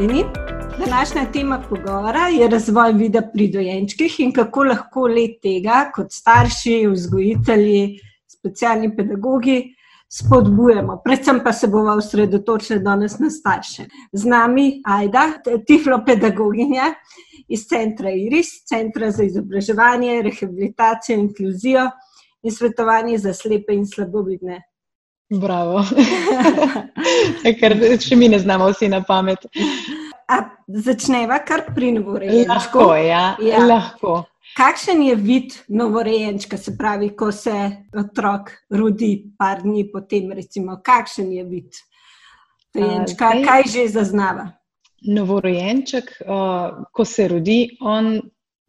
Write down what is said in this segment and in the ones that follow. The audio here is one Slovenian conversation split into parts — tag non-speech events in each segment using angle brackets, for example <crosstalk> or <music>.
Pozdravljeni. Današnja tema pogovora je razvoj vida pri dojenčkih in kako lahko let tega, kot starši, vzgojitelji, specialni pedagogi, spodbujamo. Predvsem pa se bomo osredotočili danes na starše. Z nami Aida, tiflopedagoginja iz centra IRIS, centra za izobraževanje, rehabilitacijo, inkluzijo in svetovanje za slepe in slabovidne. Bravo. <laughs> Ker še mi ne znamo vsi na pamet. A začneva kar pri novorejenčku. Lahko, ja. ja. Lahko. Kakšen je vid novorejenčka, se pravi, ko se otrok rodi par dni potem, recimo, kakšen je vid dojenčka, kaj že zaznava? Novorojenček, uh, ko se rodi, on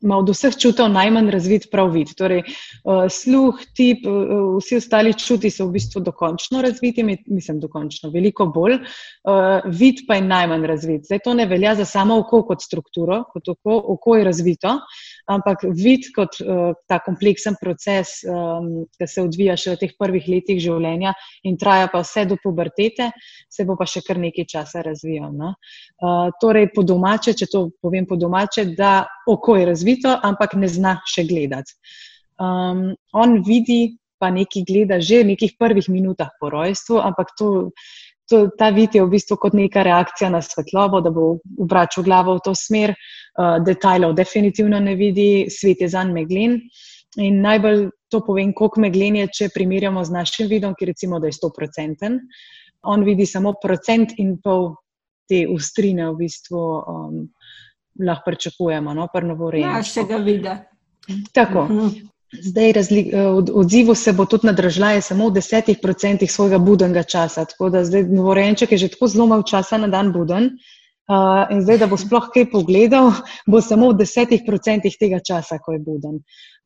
ima od vseh čutov najmanj razvit prav vid. Torej, uh, sluh, tip, uh, vsi ostali čuti so v bistvu dokončno razviti, mislim, dokončno, veliko bolj. Uh, vid pa je najmanj razvit. Zdaj, to ne velja za samo oko kot strukturo, kot oko, oko je razvito, ampak vid kot uh, ta kompleksen proces, um, ki se odvija še v teh prvih letih življenja in traja pa vse do pubertete, se bo pa še kar nekaj časa razvijal. No? Uh, torej, po domače, če to povem po domače, da oko je razvito ampak ne zna še gledati. Um, on vidi, pa nekaj gleda že v nekih prvih minutah po rojstvu, ampak to, to, ta vid je v bistvu kot neka reakcija na svetlobo, da bo obračal glavo v to smer. Uh, detajlov definitivno ne vidi, svet je zanj meglen. In najbolj to povem, koliko meglen je, če primerjamo z našim vidom, ki recimo, da je 100%. On vidi samo procent in pol te ustrine v bistvu. Um, lahko pričakujemo, no, prvo urejeno. Našega vida. Tako. Uh mhm. Zdaj, razli, eh, od, odzivu se bo tudi nadržljala samo v desetih procentih svojega budnega časa. Tako da zdaj novorenček je že tako zelo malo časa na dan buden. Uh, in zdaj, da bo sploh kaj pogledal, bo samo v desetih procentih tega časa, ko je buden.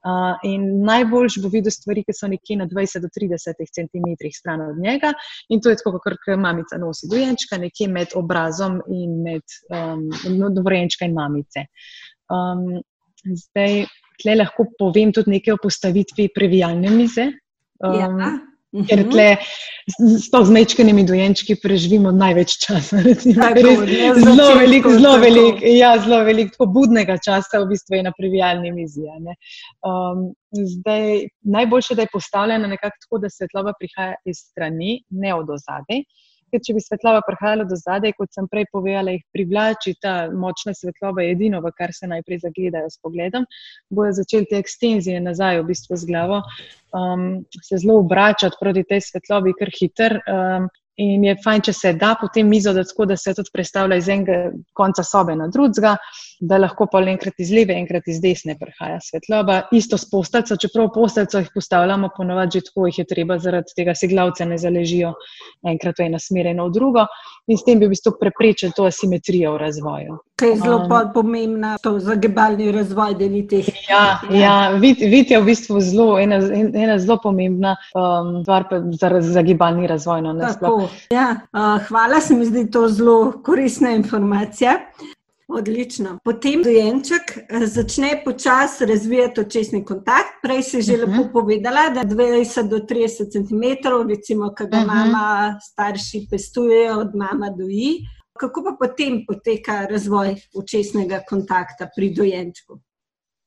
Uh, in najboljš bo videl stvari, ki so nekje na 20 do 30 cm stran od njega, in to je tako, kot mamica nosi dojenčka, nekje med obrazom in med um, dojenčka in mamice. Um, zdaj, tle lahko povem tudi nekaj o postavitvi previjalne mize. Um, ja. Ker mhm. tle s to zmečkanimi dojenčki preživimo največ časa. Zelo veliko, zelo veliko, ja, zelo veliko budnega časa v bistvu je na previjalni mizi. Um, zdaj, najboljše, da je postavljena nekako tako, da svetloba prihaja iz strani, ne od ozadej ker če bi svetloba prihajala do zadaj, kot sem prej povedala, jih privlači ta močna svetloba, edino, v kar se najprej zagledajo s pogledom, bojo začeli te ekstenzije nazaj, v bistvu z glavo, um, se zelo obračati proti tej svetlobi, kar hiter. Um, In je fajn, če se da potem mizo, da, tako, da se tudi predstavlja iz enega konca sobe na drugega, da lahko pa enkrat iz leve, enkrat iz desne prihaja svetloba. Isto s posteljco, čeprav posteljco jih postavljamo, ponovadi že tako jih je treba, zaradi tega si glavce ne zaležijo enkrat v eno smer, eno v drugo. In s tem bi v bistvu preprečili to asimetrijo v razvoju. Kaj je zelo um, pomembno za gibalni razvoj, teh. Ja, ja. vid, vid je v bistvu zelo, ena, ena zelo pomembna um, stvar za, za gibalni razvoj. No, ja. uh, hvala, se mi zdi to zelo koristna informacija. Odlično. Potem dojenček začne počasi razvijati očesni kontakt. Prej si že uh -huh. lepo mhm. povedala, da 20 do 30 cm, recimo, ki ga uh -huh. mama, starši pestujejo od mama do i. Kako pa potem poteka razvoj očesnega kontakta pri dojenčku?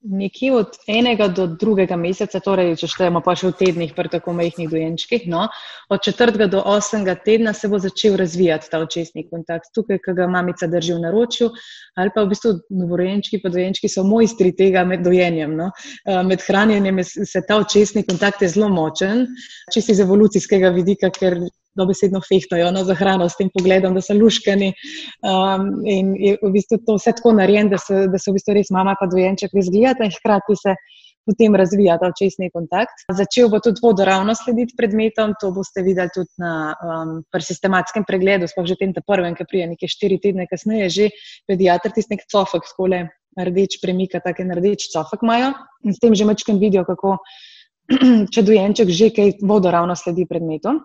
Nekje od enega do drugega meseca, torej če štejemo pa še v tednih pri tako majhnih dojenčkih, no, od četrtega do osmega tedna se bo začel razvijati ta očesni kontakt. Tukaj, ki ga mamica drži v naročju, ali pa v bistvu novorojenčki, pa dojenčki so mojstri tega med dojenjem. No. Eh, med hranjenjem se ta očesni kontakt je zelo močen, čisto iz evolucijskega vidika, ker dobesedno fehtajo no, za hrano s tem pogledom, da so luškani. Um, in je v bistvu to vse tako narejeno, da, da so v bistvu res mama in dojenček razvijata in hkrati se potem razvija ta očesni kontakt. Začel bo tudi vodoravno slediti predmetom, to boste videli tudi na um, sistematskem pregledu, sploh že tem prvem, ki prije nekaj štiri tedne kasneje, že pediatr tisti nek cofek, skole rdeč premika, tako en rdeč cofek imajo in s tem že mečkem vidijo, kako. <clears throat> Če dojenček že kaj vodoravno sledi predmetom,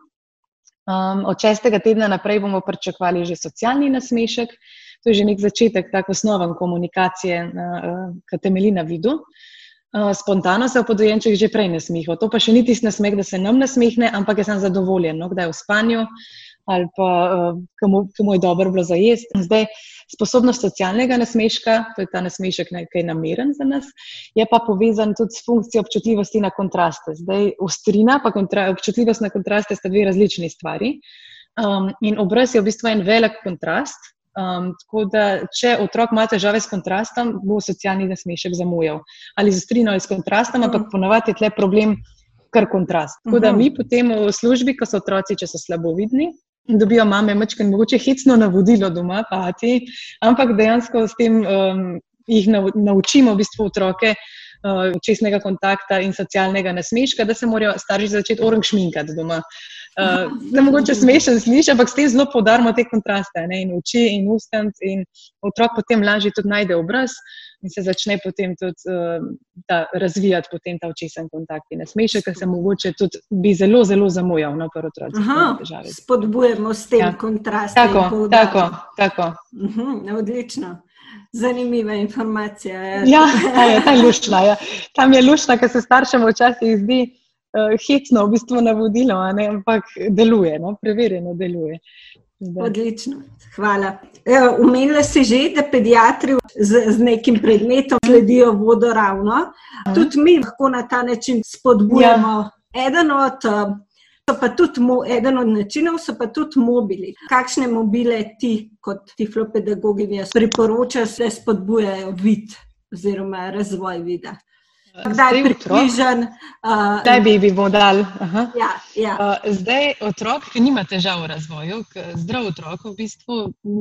Um, od šestega tedna naprej bomo pričakovali že socialni nasmešek, to je že nek začetek, tako osnoven komunikacije, uh, ki temelji na vidu. Uh, spontano se v podojenček že prej nasmiha. To pa še ni tisti nasmeh, da se nam nasmehne, ampak je sam zadovoljen, no, kdaj je v spanju. Ali pa uh, komu, komu je dobro bilo za jesti. Zdaj, sposobnost socialnega nasmeška, to je ta nasmešek, ki je nameren za nas, je pa povezan tudi s funkcijo občutljivosti na kontraste. Zdaj, ostrina in kontra, občutljivost na kontraste sta dve različni stvari. Um, in obraz je v bistvu en velik kontrast. Um, tako da, če otrok ima težave s kontrastom, bo socialni nasmešek zamujal. Ali z ostrino ali s kontrastom, ampak ponavadi je tle problem kar kontrast. Tako da mi potem v službi, ko so otroci, če so slabovidni, dobijo mame, mačke, mogoče hecno navodilo doma, pati, ampak dejansko s tem um, jih naučimo v bistvu otroke. Uh, čestnega kontakta in socialnega nasmeška, da se morajo starši začeti orang šminkati doma. Uh, ne mogoče smešen sliši, ampak s tem zelo podarimo te kontraste ne? in oči in ustnic in otrok potem lažje tudi najde obraz in se začne potem tudi uh, ta, razvijati potem ta očesen kontakt in nasmešek, ker se mogoče tudi bi zelo, zelo zamujal na prvo otroci. Spodbujemo s tem ja. kontrastom. Tako, tako, tako. Uh -huh, odlično. Zanimiva informacija. Ja, ja, ja ta je lušna. Ja. Tam je lušna, ker se staršem včasih zdi uh, hecno, v bistvu navodilo, ampak deluje, no? preverjeno deluje. Odlično, hvala. Umenila si že, da pediatri z, z nekim predmetom sledijo vodoravno. Tudi mi lahko na ta način spodbujamo. Ja. Eden, od, tudi, eden od načinov so pa tudi mobili. Kakšne mobile ti, kot tiflopedagogi, priporočaš, da spodbujajo vid oziroma razvoj vida? Kdaj je približen? Kdaj uh, bi jih dal? Ja, ja. uh, zdaj, otrok, ki nima težav v razvoju, zdrav otrok, v bistvu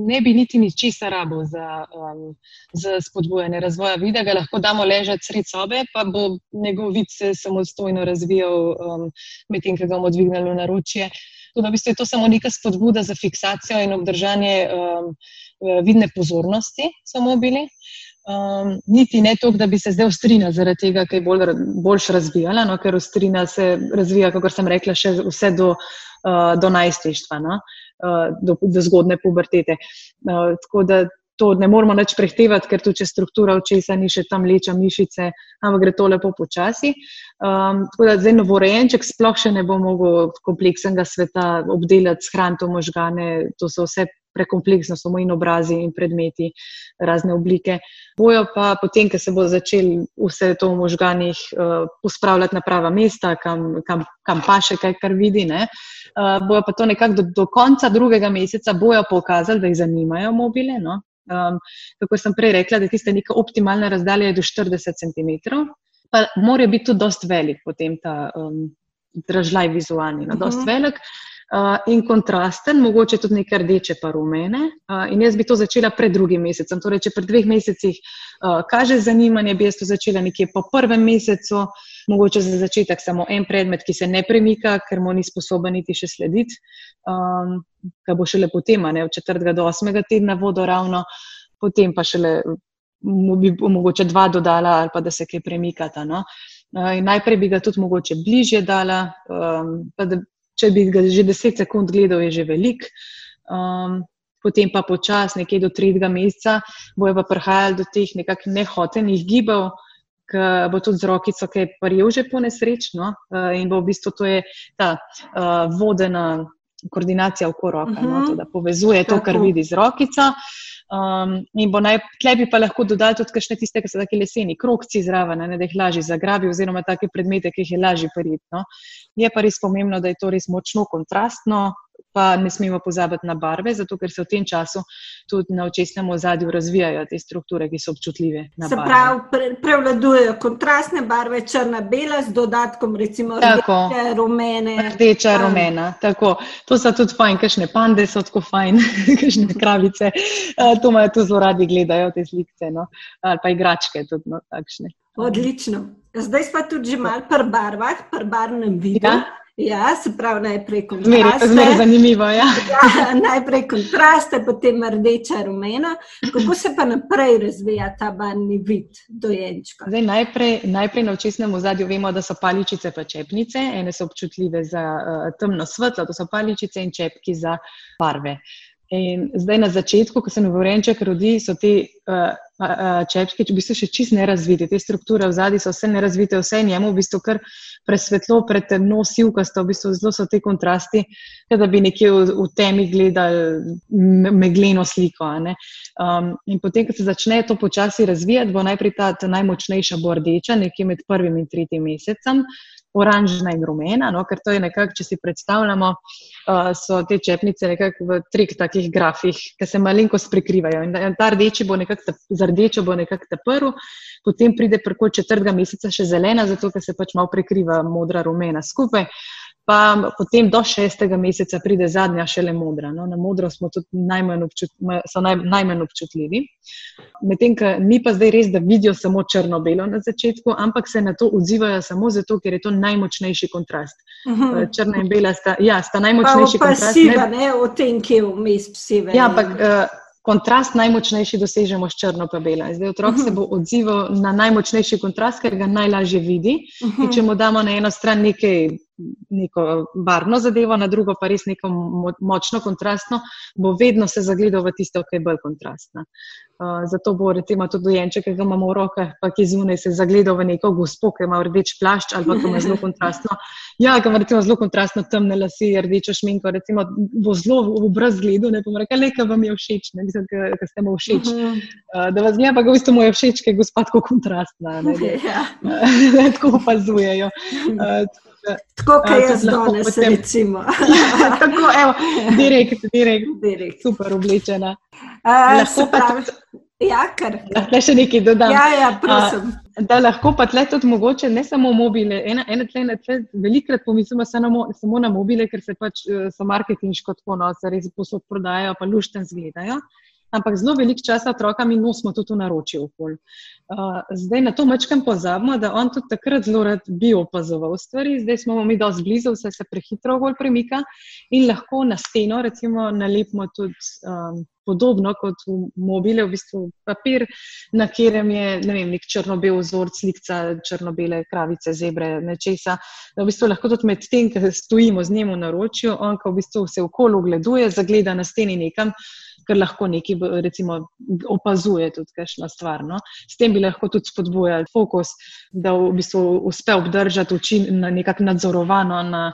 ne bi niti ničesar rabo za, um, za spodbujanje razvoja vida, ga lahko damo ležati sred sobe, pa bo njegov vid se samostojno razvijal, um, medtem ko ga bomo dvignili v naročje. Tudi, v bistvu je to samo neka spodbuda za fiksacijo in obdržanje um, vidne pozornosti, samo bili. Um, niti ne to, da bi se zdaj ostrina zaradi tega, ker je bolj, boljš razvijala, no, ker ostrina se razvija, kot sem rekla, še vse do, uh, do najstništva, no, uh, do, do zgodne pubertete. Uh, tako da to ne moramo več prehtevati, ker tu če struktura očesa ni še tam leča mišice, ampak gre to lepo počasi. Um, tako da zdaj novorejenček sploh še ne bo mogel kompleksnega sveta obdelati, shraniti možgane, to so vse prekompleksno, samo in obrazi in predmeti, razne oblike. Bojo pa potem, ko se bo začel vse to v možganjih uh, pospravljati na prava mesta, kam, kam, kam pa še kaj, kar vidi. Uh, bojo pa to nekako do, do konca drugega meseca bojo pokazali, da jih zanimajo mobile. No? Um, kako sem prej rekla, da je tista neka optimalna razdalja do 40 cm, pa mora biti tudi dost velik, potem ta um, dražljaj vizualni, no, dost uh mhm. -huh. velik in kontrasten, mogoče tudi nekaj rdeče, pa rumene. Uh, in jaz bi to začela pred drugim mesecem. Torej, če pred dveh mesecih uh, kaže zanimanje, bi jaz to začela nekje po prvem mesecu, mogoče za začetek samo en predmet, ki se ne premika, ker mu ni sposoben niti še slediti, um, kaj bo šele potem, ne v četrtega do osmega tedna vodo ravno, potem pa šele. Bi mogoče dva dodala, ali pa da se kaj premikata. No? Najprej bi ga tudi mogoče bližje dala, um, pa da če bi ga že 10 sekund gledal, je že velik. Um, potem pa počasi, nekje do tretjega meseca, bojo pa prihajali do teh nekakšnih nehotenih gibov, ki bo tudi z rokico, ki je prijel že po nesrečno uh, in bo v bistvu to je ta uh, vodena koordinacija v koroka, uh -huh. no, mhm. to, da povezuje to, kar vidi z rokico. Um, in bo naj, tle bi pa lahko dodali tudi kakšne tiste, ki so taki leseni, krokci zraven, ne, da jih lažje zagrabi, oziroma take predmete, ki jih je lažje prijeti. No. Je pa res pomembno, da je to res močno kontrastno, pa ne smemo pozabiti na barve, zato ker se v tem času tudi na očesnem ozadju razvijajo te strukture, ki so občutljive. Se pravi, pre, prevladujejo kontrastne barve, črna, bela, z dodatkom, recimo, rdeče, rumene. Rdeča, rumena. Tako. To so tudi fajn, kakšne pande so tako fajn, <laughs> kakšne kravice. To imajo tu zelo radi gledajo te slike, no? ali pa igračke tudi no, takšne. Odlično. Zdaj smo tudi že malo pri barvah, pri barvnem vidu. Ja. Ja, se pravi, najprej kontraste. Zmeraj zanimivo. Ja. Ja, najprej kontraste, potem rdeča, rumena. Kako se pa naprej razvija ta barvni vid dojenčka? Zdaj, najprej, najprej na očesnem ozadju vemo, da so paličice pa čepnice. Ene so občutljive za uh, temno svetlo, to so paličice in čepki za barve. In zdaj na začetku, ko se novorenček rodi, so te uh, čepke, če bi se še čist ne razviti. Te strukture v zadnji so vse nerazvite, vse njemu v bistvu kar presvetlo, pretemno, sivkasto, v bistvu zelo so te kontrasti, da bi nekje v, v temi gledali megleno sliko. Um, in potem, ko se začne to počasi razvijati, bo najprej ta, najmočnejša bo rdeča, nekje med prvim in tretjim mesecem oranžna in rumena, no, ker to je nekako, če si predstavljamo, uh, so te čepnice nekako v treh takih grafih, ki se malenkost prekrivajo. In ta rdeči bo nekako, rdečo bo nekako ta prvi, potem pride preko četrtega meseca še zelena, zato ker se pač malo prekriva modra, rumena skupaj pa potem do šestega meseca pride zadnja, šele modra. No, na modro smo tudi najmanj, občut, naj, najmanj občutljivi. Medtem, ki ni pa zdaj res, da vidijo samo črno-belo na začetku, ampak se na to odzivajo samo zato, ker je to najmočnejši kontrast. Uh mhm. -huh. Črna in bela sta, ja, sta najmočnejši pa, pa kontrast. Siva, ne, ne, o tem, ki je vmes psive. Ja, ampak. Uh, kontrast najmočnejši dosežemo s črno pa belo. Zdaj otrok uh -huh. se mhm. bo odzival na najmočnejši kontrast, ker ga najlažje vidi. Uh -huh. Če mu damo na eno stran nekaj, neko barvno zadevo, na drugo pa res neko močno kontrastno, bo vedno se zagledal v tisto, ki je bolj kontrastna. Uh, zato bo recimo tudi dojenček, ki ga imamo v rokah, pa ki zunaj se zagledal v neko gospo, ki ima rdeč plašč ali pa ki ima zelo <laughs> kontrastno. Ja, ki ima recimo zelo kontrastno temne lase, rdečo šminko, recimo bo zelo v obraz gledal, ne bom rekel, le, kaj vam je všeč, ne mislim, ker ste mu všeč. Uh, da vas gleda, pa ga v bistvu mu je všeč, ker je gospod tako kontrastna, ne, ne, <laughs> ja. ne, <laughs> tako opazujejo. Uh, Tako kot jaz danes, recimo. <laughs> tako, evo, direkt, direkt, direkt. super oblečena. Uh, pravi, ja, kar. Lahko še nekaj dodam. Ja, ja, prosim. Uh, da lahko pa tle tudi mogoče, ne samo mobile, ena, ena tle, ena tle, velikrat pomislimo samo, samo na mobile, ker se pač so marketinško tako, no, se res posod prodajajo, pa lušten zgledajo ampak zelo veliko časa otroka mi nosimo tudi v naročju. Uh, zdaj na to mečkam pozabimo, da on tudi takrat zelo rad bi opazoval stvari, zdaj smo mi dosti blizu, vse se prehitro bolj premika in lahko na steno recimo nalepimo tudi. Um, Podobno kot v mobile, v bistvu papir, na katerem je ne vem, nek črno-bel vzor, slikca, črno-bele kravice, zebre, nečesa. V bistvu lahko tudi med tem, ki stojimo z njim v naročju, on pa v bistvu se okolo ogleduje, zagleda na steni nekam, ker lahko nekaj recimo, opazuje tudi kakšno stvar. No? S tem bi lahko tudi spodbujali fokus, da v bistvu uspe obdržati oči na nekako nadzorovano na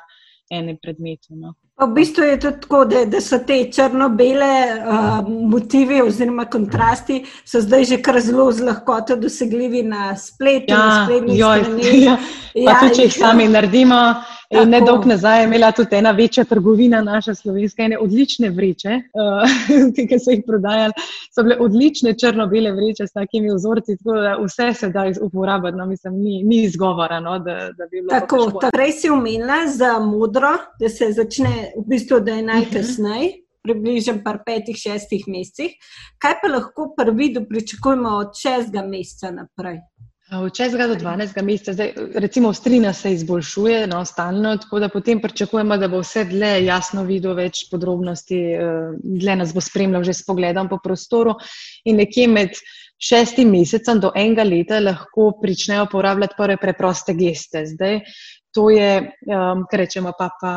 enem predmetu. No? V bistvu je to tako, da, da so te črno-bele uh, motivi oziroma kontrasti zdaj že kar zelo z lahkoto dosegljivi na spletu. Ja, na spletnih straneh. <laughs> Ja. Ja, tudi, če jih sami naredimo. Ne dolg nazaj je imela tudi ena večja trgovina, naša slovenska, ene odlične vreče, <laughs> uh, ki so jih prodajali. So bile odlične črno-bele vreče s takimi vzorci, tako da vse se da uporabiti, no, mislim, ni, ni izgovora. No, da, da bi tako, prej si omenila za modro, da se začne v bistvu, da je najkasneje. Približno pa petih, šestih mesecih. Kaj pa lahko prvi, da pričakujemo od šestega meseca naprej? Od 6. do 12. meseca, zdaj, recimo, strina se izboljšuje, no, stalno, tako da potem pričakujemo, da bo vse dlje jasno videl več podrobnosti, eh, dlje nas bo spremljal že s pogledom po prostoru. In nekje med šestim mesecem do enega leta lahko pričnejo uporabljati prve preproste geste. Zdaj, to je, um, kar rečemo, pa, pa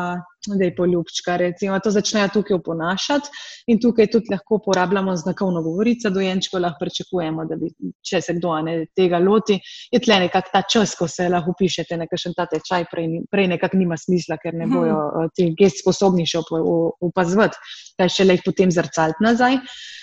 da je poljubčka. Recimo, to začnejo tukaj oponašati in tukaj tudi lahko uporabljamo znakovno govorico. Dojenčko lahko pričakujemo, da bi, če se kdo ne tega loti, je tle nekako ta čas, ko se lahko upišete na kakšen ta tečaj, prej, prej nekako nima smisla, ker ne bojo hmm. ti gest sposobni še opazovati, kaj še le jih potem zrcaliti nazaj.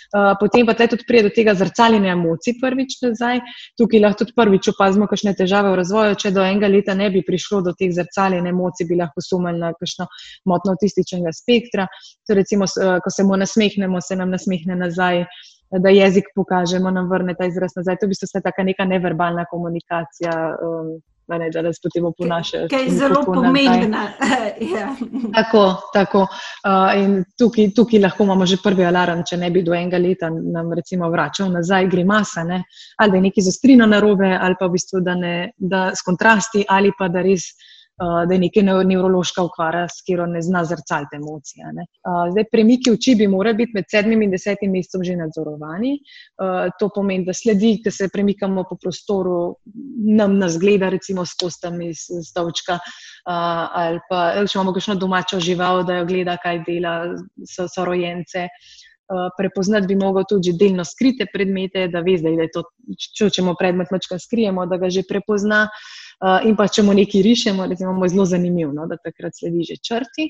Uh, potem pa tudi pride do tega zrcaljenja emocij prvič nazaj. Tukaj lahko tudi prvič opazimo kakšne težave v razvoju. Če do enega leta ne bi prišlo do teh zrcaljenja emocij, bi lahko sumili na kakšno motno autističnega spektra. To recimo, ko se mu nasmehnemo, se nam nasmehne nazaj, da jezik pokažemo, nam vrne ta izraz nazaj. To je v bistvu taka neka neverbalna komunikacija. Um, Ne, da nas potem oponašajo. Kaj je zelo pomembna. <laughs> ja. Tako, tako. Uh, tukaj, tukaj lahko imamo že prvi alarm, če ne bi do enega leta nam recimo vračal nazaj grimasa, ne? ali da je neki zostrino narobe, ali pa v bistvu, da, ne, da s kontrasti, ali pa da res da je neka nevrološka okvara, s katero ne zna zrcaliti emocije. Uh, zdaj, premiki oči bi morali biti med sedmim in desetim mesecem že nadzorovani. Uh, to pomeni, da sledi, da se premikamo po prostoru, nam nas gleda, recimo s kostami iz stavčka. Uh, ali pa če imamo kakšno domačo žival, da jo gleda, kaj dela, so, so rojence. prepoznati bi mogel tudi delno skrite predmete, da veš, da je to, če hočemo predmet mačka skrijemo, da ga že prepozna. Uh, in pa če mu nekaj rišemo, recimo, je zelo zanimivo, no, da takrat sledi že črti.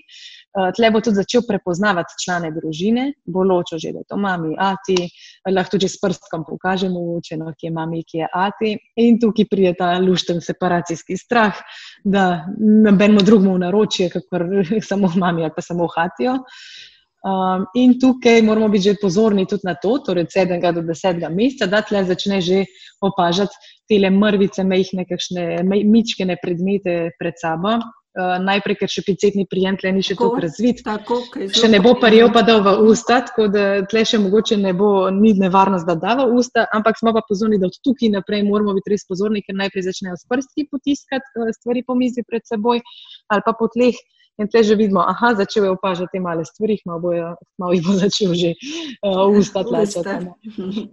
Uh, tle bo tudi začel prepoznavati člane družine, bo ločil že, da je to mami, ati, lahko tudi s prstom pokažemo, če no, je mami, ki je ati. In tukaj pride ta lušten separacijski strah, da nobenemu drugemu naročijo, kakor <laughs> samo mami ali pa samo hatijo. Um, in tukaj moramo biti že pozorni tudi na to, torej od 7. do 10. meseca, da tle začne že opažati te mrvice, mehne, kakšne mičkene predmete pred sabo. Uh, najprej, ker še picetni prijem tle ni še tako razvit. Tako, še ne bo paril pa dal v usta, tako da tle še mogoče ne bo ni nevarnost, da da v usta, ampak smo pa pozorni, da od tukaj naprej moramo biti res pozorni, ker najprej začnejo s prsti potiskati uh, stvari po mizi pred seboj ali pa po tleh. In te že vidimo, da začel je opažati te male stvari, malo, malo jih bo <laughs> začel že uh, usta tlačati.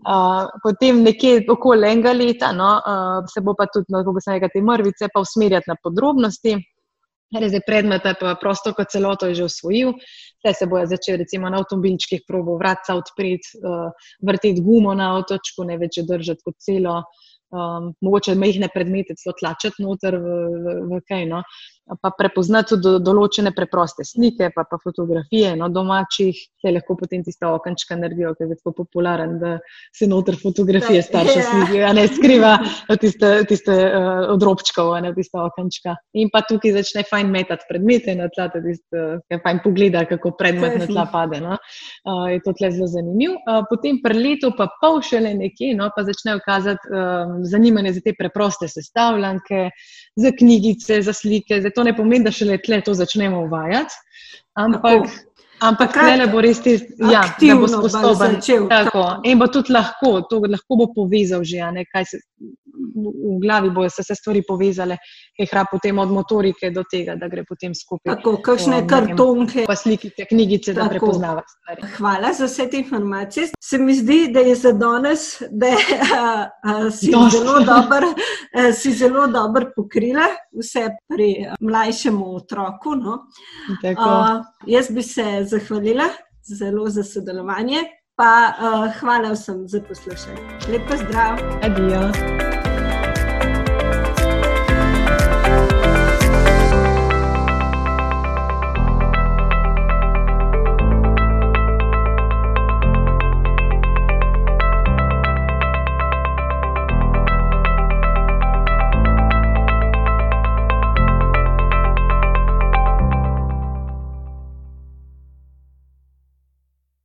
Uh, potem nekje okoli enega leta no, uh, se bo pa tudi, no, kako se nekaj te mrvice, pa usmerjati na podrobnosti. Res je predmet, pa prosto kot celoto je že usvojil. Te se bojo začeli recimo na avtomobilčkih probo vratca odpreti, uh, vrteti gumo na avtočku, ne več držati kot celo. Um, mogoče mehne predmete, celo tlačati noter v, v, v kaj. No. Pa prepoznati tudi določene preproste slike, pa, pa fotografije no, domačih, ki lahko potem tiste okenčke naredijo, ker je tako popularen, da se noter fotografije starše ja. slike, a ne skriva tiste, tiste uh, odrobčkov, a ne tiste okenčka. In pa tukaj začne fajn metati predmete na tla, da je fajn pogleda, kako predmet na tla pade. No. Uh, je to tle zelo zanimivo. Uh, potem pri letu pa pol šele nekje, no, pa začnejo kazati um, zanimanje za te preproste sestavljanke, za knjigice, za slike, za to ne pomeni, da šele tle to začnemo uvajati, ampak, ampak tle bo res ti, ja, da bo sposoben. Začel, tako, in bo tudi lahko, to lahko bo povezal že, ne, kaj se v glavi bojo se stvari povezale, ki rabi potem od motorike do tega, da gre potem skupaj. Tako, kakšne um, kartonke. Pa slikite, knjigice, Tako. da prepoznava stvari. Hvala za vse te informacije. Se mi zdi, da je za danes, da <laughs> a, a, si, zelo dober, a, si zelo dobro pokrila vse pri mlajšemu otroku. No. A, jaz bi se zahvalila zelo za sodelovanje. Pa uh, hvala vsem za poslušanje. Lepo zdrav. Adijo.